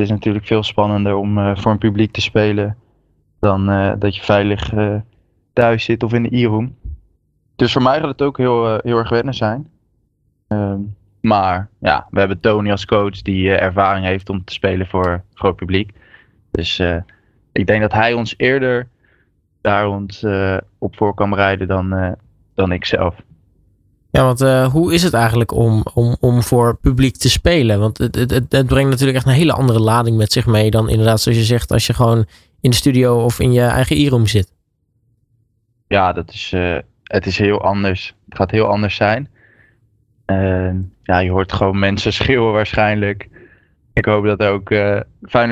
Is natuurlijk veel spannender om voor een publiek te spelen dan dat je veilig thuis zit of in de e-room. Dus voor mij gaat het ook heel, heel erg wennen zijn. Ehm, maar ja, we hebben Tony als coach die ervaring heeft om te spelen voor groot publiek. Dus ik denk dat hij ons eerder daar ons, op voor kan rijden dan, dan ik zelf.
Ja, want hoe is het eigenlijk om, om, om voor publiek te spelen? Want het, het, het brengt natuurlijk echt een hele andere lading met zich mee dan inderdaad, zoals je zegt, als je gewoon in de studio of in je eigen e-room zit.
Ja, dat is, het is heel anders. Het gaat heel anders zijn. Uh, ja, je hoort gewoon mensen schreeuwen waarschijnlijk. Ik hoop dat er ook uh,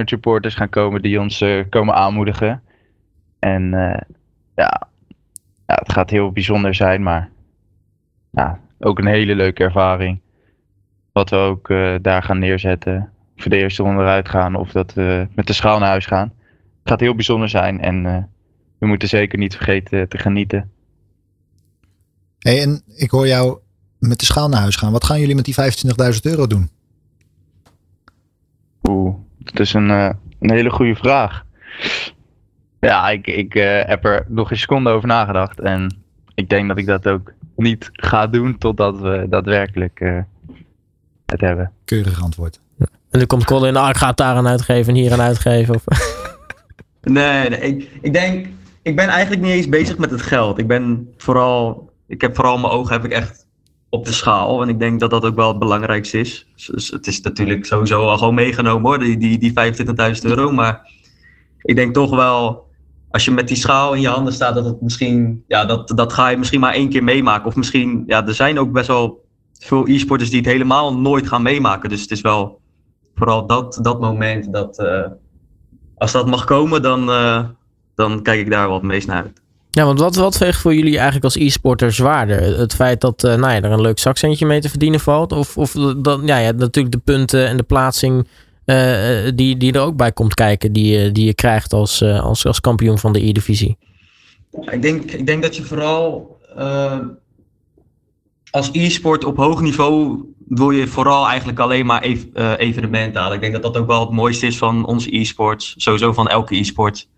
supporters gaan komen die ons komen aanmoedigen. En ja, ja, het gaat heel bijzonder zijn, maar ja, ook een hele leuke ervaring. Wat we ook daar gaan neerzetten. Voor de eerste ronde eruit gaan of dat we met de schaal naar huis gaan. Het gaat heel bijzonder zijn en we moeten zeker niet vergeten te genieten.
Hey, en ik hoor jou met de schaal naar huis gaan. Wat gaan jullie met die 25.000 euro doen?
Oeh, dat is een, uh, een hele goede vraag. Ja, ik, ik uh, heb er nog een seconde over nagedacht. En ik denk dat ik dat ook niet ga doen totdat we daadwerkelijk uh, het hebben.
Keurig antwoord.
En dan komt Colin, nou, ik ga het daar aan uitgeven en hier aan uitgeven. Of...
nee, nee ik, ik denk, ik ben eigenlijk niet eens bezig met het geld. Ik ben vooral, ik heb vooral mijn ogen heb ik echt op de schaal. En ik denk dat dat ook wel het belangrijkste is. Dus het is natuurlijk sowieso al gewoon meegenomen hoor, die, die, die 25.000 euro. Maar ik denk toch wel, als je met die schaal in je handen staat, dat het misschien, ja, dat, dat ga je misschien maar één keer meemaken. Of misschien, ja, er zijn ook best wel veel e-sporters die het helemaal nooit gaan meemaken. Dus het is wel vooral dat, dat moment dat, uh, als dat mag komen, dan, uh, dan kijk ik daar wat meest naar uit.
Ja, want wat, wat weegt voor jullie eigenlijk als e-sporter zwaarder? Het feit dat uh, nou ja, er een leuk zakcentje mee te verdienen valt? Of, of dan, ja, ja, natuurlijk de punten en de plaatsing uh, die, die er ook bij komt kijken, die, die je krijgt als, als, als kampioen van de E-divisie?
Ik denk, ik denk dat je vooral als e-sport op hoog niveau wil je vooral eigenlijk alleen maar ev evenementen halen. Ik denk dat dat ook wel het mooiste is van onze e-sports, sowieso van elke e-sport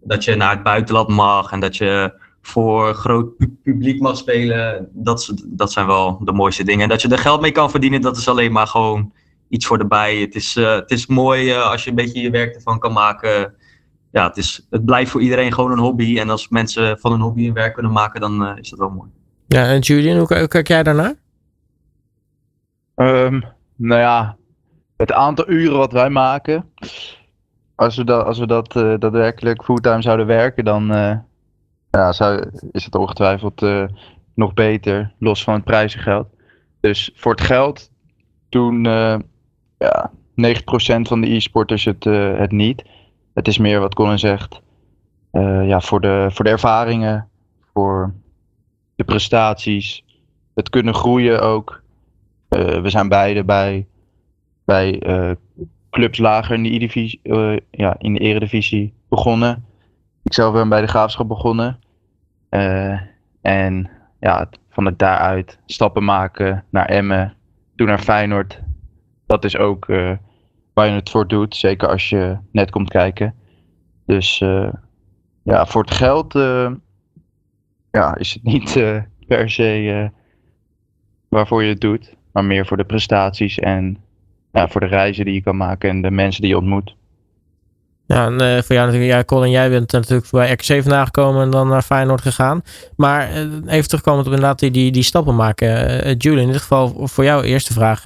dat je naar het buitenland mag en dat je voor groot publiek mag spelen. Dat, dat zijn wel de mooiste dingen. En dat je er geld mee kan verdienen, dat is alleen maar gewoon iets voor de bij. Het is, uh, het is mooi uh, als je een beetje je werk ervan kan maken. Ja, het, is, het blijft voor iedereen gewoon een hobby. En als mensen van een hobby een werk kunnen maken, dan uh, is dat wel mooi.
Ja, en Julian, hoe, hoe kijk jij daarnaar?
Um, nou ja, het aantal uren wat wij maken als we dat, als we dat uh, daadwerkelijk fulltime zouden werken, dan uh, ja, zou, is het ongetwijfeld uh, nog beter, los van het prijzengeld. Dus voor het geld doen ja, 90% van de e-sporters het, het niet. Het is meer wat Colin zegt, ja, voor, de, voor de ervaringen, voor de prestaties, het kunnen groeien ook. we zijn beide bij, bij clubs lager in de, E-divisie, eh, ja, in de eredivisie begonnen. Ik zelf ben bij de Graafschap begonnen. Eh, en ja, van het daaruit stappen maken naar Emmen, toen naar Feyenoord. Dat is ook eh, waar je het voor doet, zeker als je net komt kijken. Dus eh, ja, voor het geld eh, ja, is het niet per se waarvoor je het doet, maar meer voor de prestaties en ja, voor de reizen die je kan maken en de mensen die je ontmoet.
Ja, en, voor jou natuurlijk, ja, Colin, jij bent natuurlijk bij RKC vandaan gekomen en dan naar Feyenoord gegaan. Maar even terugkomen op inderdaad die, die, die stappen maken. Julian, in dit geval voor jou eerste vraag.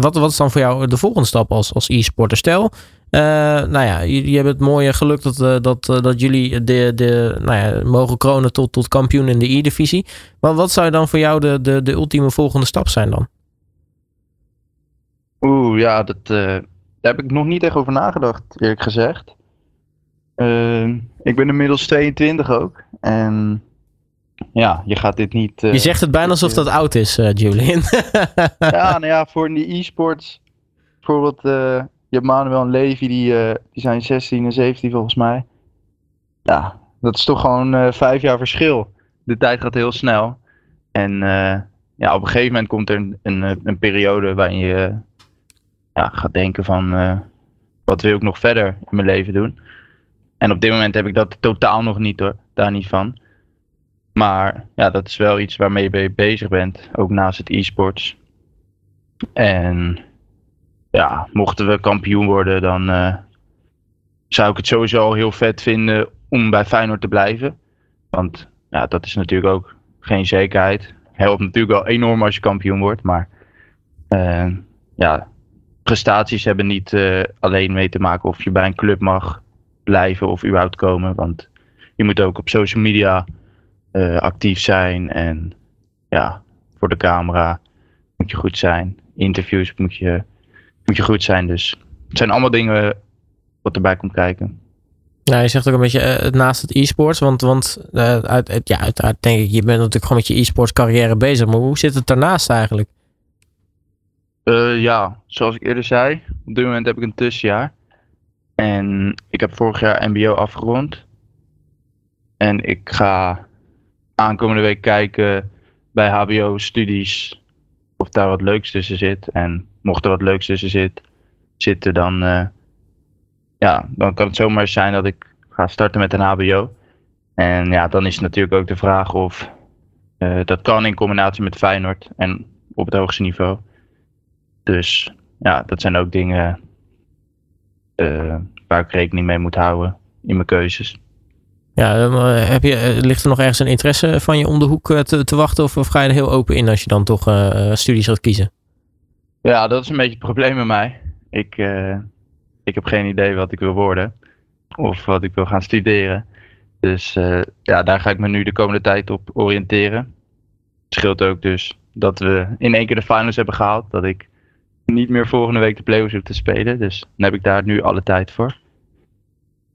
Wat, wat is dan voor jou de volgende stap als, als e-sporter? Stel, uh, nou ja, jullie hebben het mooie geluk dat, uh, dat, uh, dat jullie de, de, nou ja, mogen kronen tot, tot kampioen in de e-divisie. Maar wat zou dan voor jou de, de, de ultieme volgende stap zijn dan?
Oeh, ja, dat, daar heb ik nog niet echt over nagedacht, eerlijk gezegd. Ik ben inmiddels 22 ook. En ja, je gaat dit niet.
Uh, je zegt het bijna alsof dat oud is, uh, Julian.
ja, nou ja, voor de e-sports. Bijvoorbeeld, uh, je hebt Manuel en Levi, die, die zijn 16 en 17 volgens mij. Ja, dat is toch gewoon vijf jaar verschil. De tijd gaat heel snel. En ja, op een gegeven moment komt er een, een, een periode waarin je ja, gaat denken van wat wil ik nog verder in mijn leven doen. En op dit moment heb ik dat totaal nog niet hoor, daar niet van. Maar ja, dat is wel iets waarmee je bezig bent, ook naast het e-sports. En ja, mochten we kampioen worden, dan uh, zou ik het sowieso al heel vet vinden om bij Feyenoord te blijven. Want ja, dat is natuurlijk ook geen zekerheid. Helpt natuurlijk wel enorm als je kampioen wordt, maar uh, ja, prestaties hebben niet uh, alleen mee te maken of je bij een club mag blijven of überhaupt komen. Want je moet ook op social media uh, actief zijn en ja, voor de camera moet je goed zijn. Interviews moet je, moet je goed zijn. Dus het zijn allemaal dingen wat erbij komt kijken.
Nou, je zegt ook een beetje uh, naast het e-sports, want, want uh, uit, ja, uiteraard denk ik, je bent natuurlijk gewoon met je e-sports carrière bezig, maar hoe zit het daarnaast eigenlijk?
Uh, ja, zoals ik eerder zei, op dit moment heb ik een tussenjaar. En ik heb vorig jaar MBO afgerond. En ik ga aankomende week kijken bij HBO-studies of daar wat leuks tussen zit. En mocht er wat leuks tussen zit, zitten, dan, uh, ja, dan kan het zomaar zijn dat ik ga starten met een HBO. En ja, dan is natuurlijk ook de vraag of uh, dat kan in combinatie met Feyenoord en op het hoogste niveau. Dus ja, dat zijn ook dingen uh, waar ik rekening mee moet houden in mijn keuzes.
Ja, heb je, ligt er nog ergens een interesse van je om de hoek te, te wachten? Of, of, ga je er heel open in als je dan toch studies gaat kiezen?
Ja, dat is een beetje het probleem met mij. Ik, ik heb geen idee wat ik wil worden. Of wat ik wil gaan studeren. Dus ja, daar ga ik me nu de komende tijd op oriënteren. Het scheelt ook dus dat we in één keer de finals hebben gehaald. Dat ik niet meer volgende week de playoffs hoef te spelen. Dus dan heb ik daar nu alle tijd voor.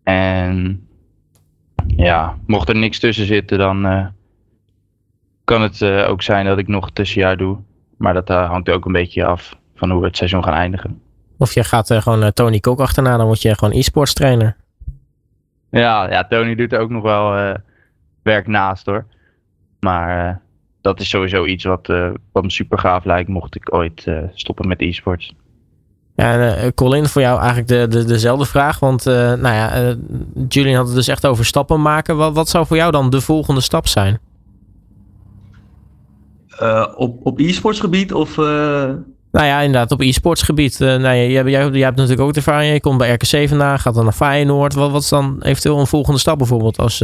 En ja, mocht er niks tussen zitten, dan uh, kan het uh, ook zijn dat ik nog een tussenjaar doe. Maar dat uh, hangt ook een beetje af van hoe we het seizoen gaan eindigen.
Of je gaat gewoon Tony Kok achterna, dan word je gewoon e-sports trainer.
Ja, ja, Tony doet er ook nog wel werk naast hoor. Maar dat is sowieso iets wat, wat me super gaaf lijkt mocht ik ooit stoppen met e-sports.
Ja, en, uh, Colin, voor jou eigenlijk de, de, dezelfde vraag. Want uh, nou ja, uh, Julian had het dus echt over stappen maken. Wat, wat zou voor jou dan de volgende stap zijn?
op op e-sports gebied of...
Nou ja, inderdaad, op e-sports gebied. nou, jij, jij, jij, hebt natuurlijk ook de ervaring. Je komt bij RKC vandaan, gaat dan naar Feyenoord. Wat, wat is dan eventueel een volgende stap bijvoorbeeld als,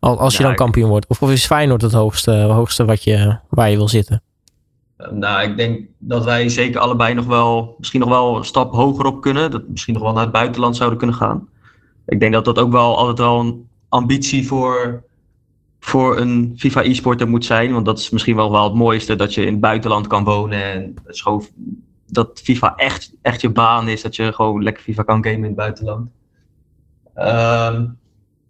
als je nou, dan kampioen wordt? Of, of is Feyenoord het hoogste, hoogste wat je, waar je wil zitten?
Nou, ik denk dat wij zeker allebei nog wel, misschien nog wel een stap hoger op kunnen. Dat misschien nog wel naar het buitenland zouden kunnen gaan. Ik denk dat dat ook wel altijd wel een ambitie voor, voor een FIFA e-sporter moet zijn. Want dat is misschien wel, wel het mooiste, dat je in het buitenland kan wonen. En gewoon, dat FIFA echt, echt je baan is. Dat je gewoon lekker FIFA kan gamen in het buitenland. Um,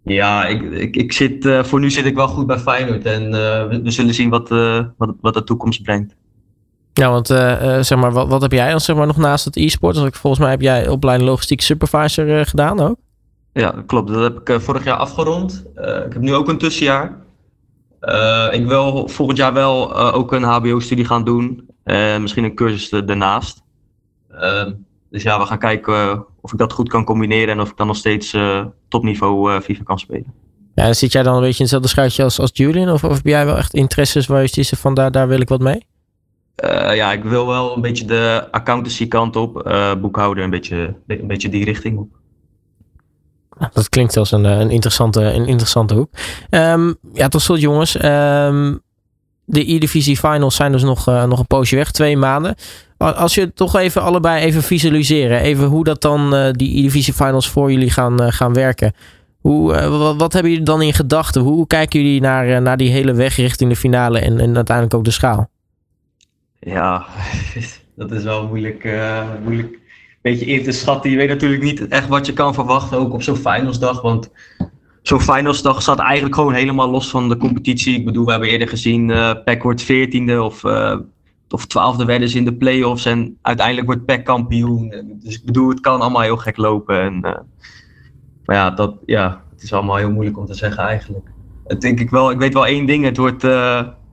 ja, ik, ik, ik zit, uh, voor nu zit ik wel goed bij Feyenoord. En uh, we, we, zullen zien wat, wat, wat de toekomst brengt.
Ja, want zeg maar, wat, wat heb jij dan zeg maar, nog naast het e-sport? Volgens mij heb jij opleiding logistiek supervisor gedaan ook?
Ja, klopt. Dat heb ik vorig jaar afgerond. ik heb nu ook een tussenjaar. ik wil volgend jaar wel ook een HBO-studie gaan doen. En misschien een cursus daarnaast. Dus ja, we gaan kijken of ik dat goed kan combineren en of ik dan nog steeds topniveau FIFA kan spelen.
Ja, zit jij dan een beetje in hetzelfde schuitje als, als Julian? Of, of heb jij wel echt interesses waar je ziet van daar, daar wil ik wat mee?
Uh, ja, ik wil wel een beetje de accountancy kant op, uh, boekhouden, een beetje, een beetje die richting op.
Dat klinkt als een, een, interessante, een interessante hoek. Um, ja, tot slot jongens. Um, de E-Divisie Finals zijn dus nog, nog een poosje weg, twee maanden. Als je toch even allebei even visualiseren, even hoe dat dan die E-Divisie Finals voor jullie gaan, gaan werken. Hoe, uh, wat, hebben jullie dan in gedachten? Hoe kijken jullie naar, naar die hele weg richting de finale en, en uiteindelijk ook de schaal?
Ja, dat is wel moeilijk, uh, moeilijk beetje in te schatten. Je weet natuurlijk niet echt wat je kan verwachten, ook op zo'n finalsdag. Want zo'n finalsdag staat eigenlijk gewoon helemaal los van de competitie. Ik bedoel, we hebben eerder gezien, uh, PEC wordt veertiende of, of twaalfde werden in de play-offs. En uiteindelijk wordt PEC kampioen. Dus ik bedoel, het kan allemaal heel gek lopen. En, maar ja, dat, ja, het is allemaal heel moeilijk om te zeggen eigenlijk. Denk ik wel, ik weet wel één ding. Het wordt,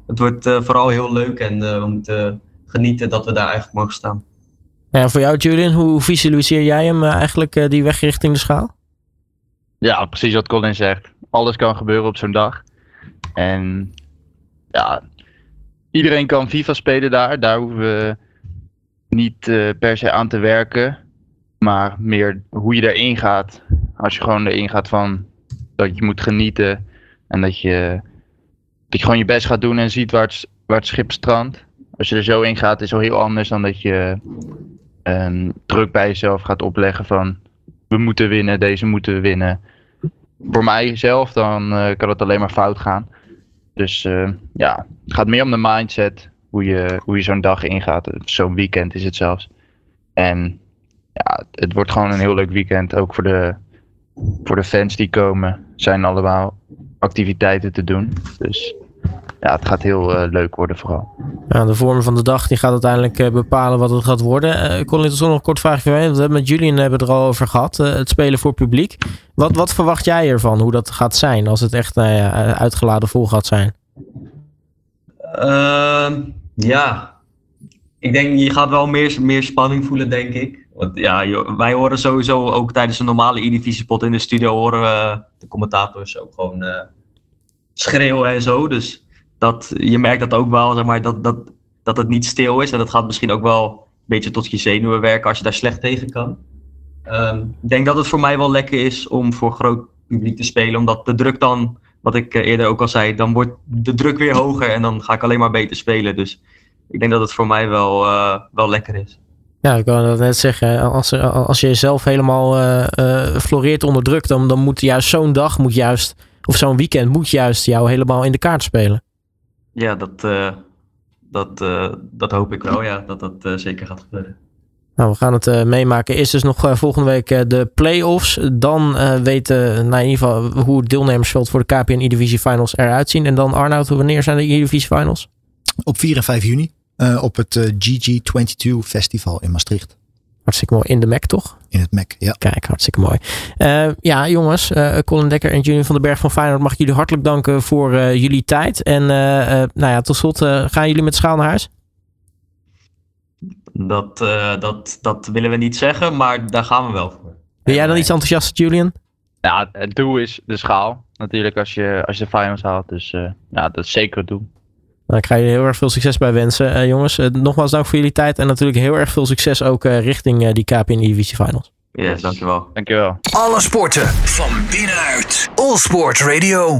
het wordt uh, vooral heel leuk en uh, we moeten genieten dat we daar eigenlijk mogen staan.
Ja, voor jou Julian, hoe visualiseer jij hem eigenlijk die weg richting de schaal?
Ja, precies wat Colin zegt. Alles kan gebeuren op zo'n dag. En ja, iedereen kan FIFA spelen daar. Daar hoeven we niet per se aan te werken. Maar meer hoe je erin gaat. Als je gewoon erin gaat van dat je moet genieten. En dat je, dat je gewoon je best gaat doen en ziet waar het, schip strandt. Als je er zo in gaat is het heel anders dan dat je um, druk bij jezelf gaat opleggen van we moeten winnen, deze moeten we winnen. Voor mijzelf dan uh, kan het alleen maar fout gaan. Dus uh, ja, het gaat meer om de mindset, hoe je, hoe je zo'n dag ingaat. Zo'n weekend is het zelfs. En ja, het wordt gewoon een heel leuk weekend. Ook voor de, voor de fans die komen, zijn allemaal activiteiten te doen. Dus ja, het gaat heel uh, leuk worden vooral.
Ja, de vorm van de dag die gaat uiteindelijk uh, bepalen wat het gaat worden. Uh, Colin, tot nog een kort vraagje van We hebben met Julian hebben het er al over gehad. het spelen voor publiek. Wat, wat verwacht jij ervan? Hoe dat gaat zijn als het echt nou uitgeladen vol gaat zijn?
Ehm, ja, ik denk je gaat wel meer, meer spanning voelen, denk ik. Want ja, wij horen sowieso ook tijdens een normale E-divisiepot in de studio horen de commentators ook gewoon uh, schreeuwen en zo. Dus dat, je merkt dat ook wel, zeg maar, dat, dat, dat het niet stil is. En dat gaat misschien ook wel een beetje tot je zenuwen werken als je daar slecht tegen kan. Um, ik denk dat het voor mij wel lekker is om voor groot publiek te spelen. Omdat de druk dan, wat ik eh, eerder ook al zei, dan wordt de druk weer hoger. En dan ga ik alleen maar beter spelen. Dus ik denk dat het voor mij wel, uh, wel lekker is.
Ja, ik wou dat net zeggen. Als, als je jezelf helemaal uh, floreert onder druk, dan, dan moet juist zo'n dag, moet juist, of zo'n weekend, moet juist jou helemaal in de kaart spelen.
Ja, dat, uh, dat, dat hoop ik wel, ja, dat dat zeker gaat gebeuren.
Nou, we gaan het meemaken. Eerst dus nog volgende week de play-offs. Dan weten nou, in ieder geval hoe het deelnemersveld voor de KPN E-Divisie Finals eruit zien. En dan Arnoud, wanneer zijn de E-Divisie Finals?
Op 4 en 5 juni. Uh, op het uh, GG22 Festival in Maastricht.
Hartstikke mooi. In de Mac, toch?
In het Mac, ja.
Kijk, hartstikke mooi. Uh, ja, jongens. Colin Dekker en Julian van den Berg van Feyenoord. Mag ik jullie hartelijk danken voor jullie tijd. En nou ja, tot slot. gaan jullie met schaal naar huis?
Dat, dat, dat willen we niet zeggen, maar daar gaan we wel voor.
Ben jij dan iets enthousiast, Julian?
Ja, het doel is de schaal. Natuurlijk als je, als je de finals haalt. Dus ja, dat is zeker het doel.
Nou, ik ga je heel erg veel succes bij wensen, uh, jongens. Uh, nogmaals dank voor jullie tijd en natuurlijk heel err veel succes ook uh, richting die KPN Divisie Finals.
Yes, dankjewel.
Dankjewel.
Alle sporten van binnenuit. All Sport Radio.